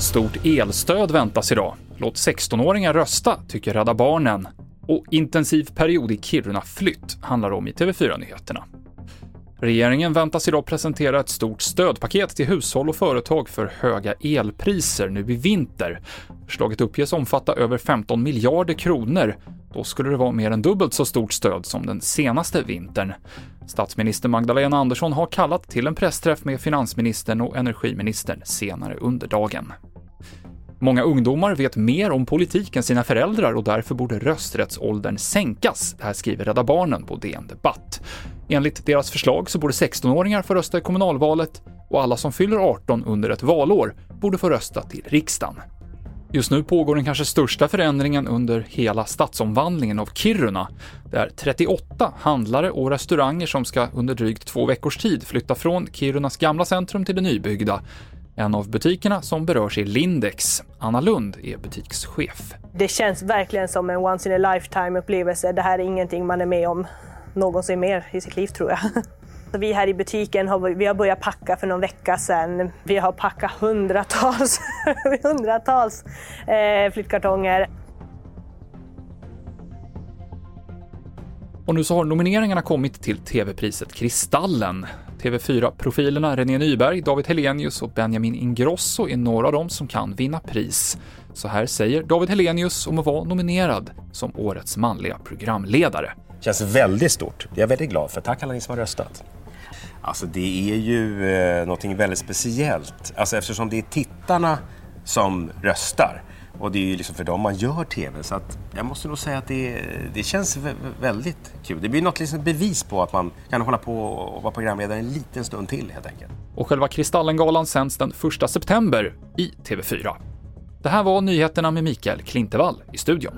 Stort elstöd väntas idag. Låt 16-åringar rösta, tycker Rädda Barnen. Och intensiv period i Kiruna flytt handlar om i TV4-nyheterna. Regeringen väntas idag presentera ett stort stödpaket till hushåll och företag för höga elpriser nu i vinter. Förslaget uppges omfatta över 15 miljarder kronor. Då skulle det vara mer än dubbelt så stort stöd som den senaste vintern. Statsminister Magdalena Andersson har kallat till en pressträff med finansministern och energiministern senare under dagen. Många ungdomar vet mer om politik än sina föräldrar och därför borde rösträttsåldern sänkas. Det här skriver Rädda Barnen på DN Debatt. Enligt deras förslag så borde 16-åringar få rösta i kommunalvalet och alla som fyller 18 under ett valår borde få rösta till riksdagen. Just nu pågår den kanske största förändringen under hela stadsomvandlingen av Kiruna. Det är 38 handlare och restauranger som ska under drygt två veckors tid flytta från Kirunas gamla centrum till det nybyggda. En av butikerna som berörs är Lindex. Anna Lund är butikschef. Det känns verkligen som en once in a lifetime upplevelse. Det här är ingenting man är med om någonsin mer i sitt liv tror jag. Vi här i butiken har, vi har börjat packa för någon vecka sedan. Vi har packat hundratals, hundratals eh, flyttkartonger. Och nu så har nomineringarna kommit till TV-priset Kristallen. TV4-profilerna René Nyberg, David Helenius och Benjamin Ingrosso är några av dem som kan vinna pris. Så här säger David Helenius om att vara nominerad som årets manliga programledare. Känns väldigt stort. Det är jag väldigt glad för. Tack alla ni som har röstat. Alltså det är ju eh, någonting väldigt speciellt. Alltså eftersom det är tittarna som röstar. Och det är ju liksom för dem man gör TV. Så att jag måste nog säga att det, det känns väldigt kul. Det blir något liksom bevis på att man kan hålla på och vara programledare en liten stund till helt enkelt. Och själva Kristallengalan sänds den 1 september i TV4. Det här var nyheterna med Mikael Klintevall i studion.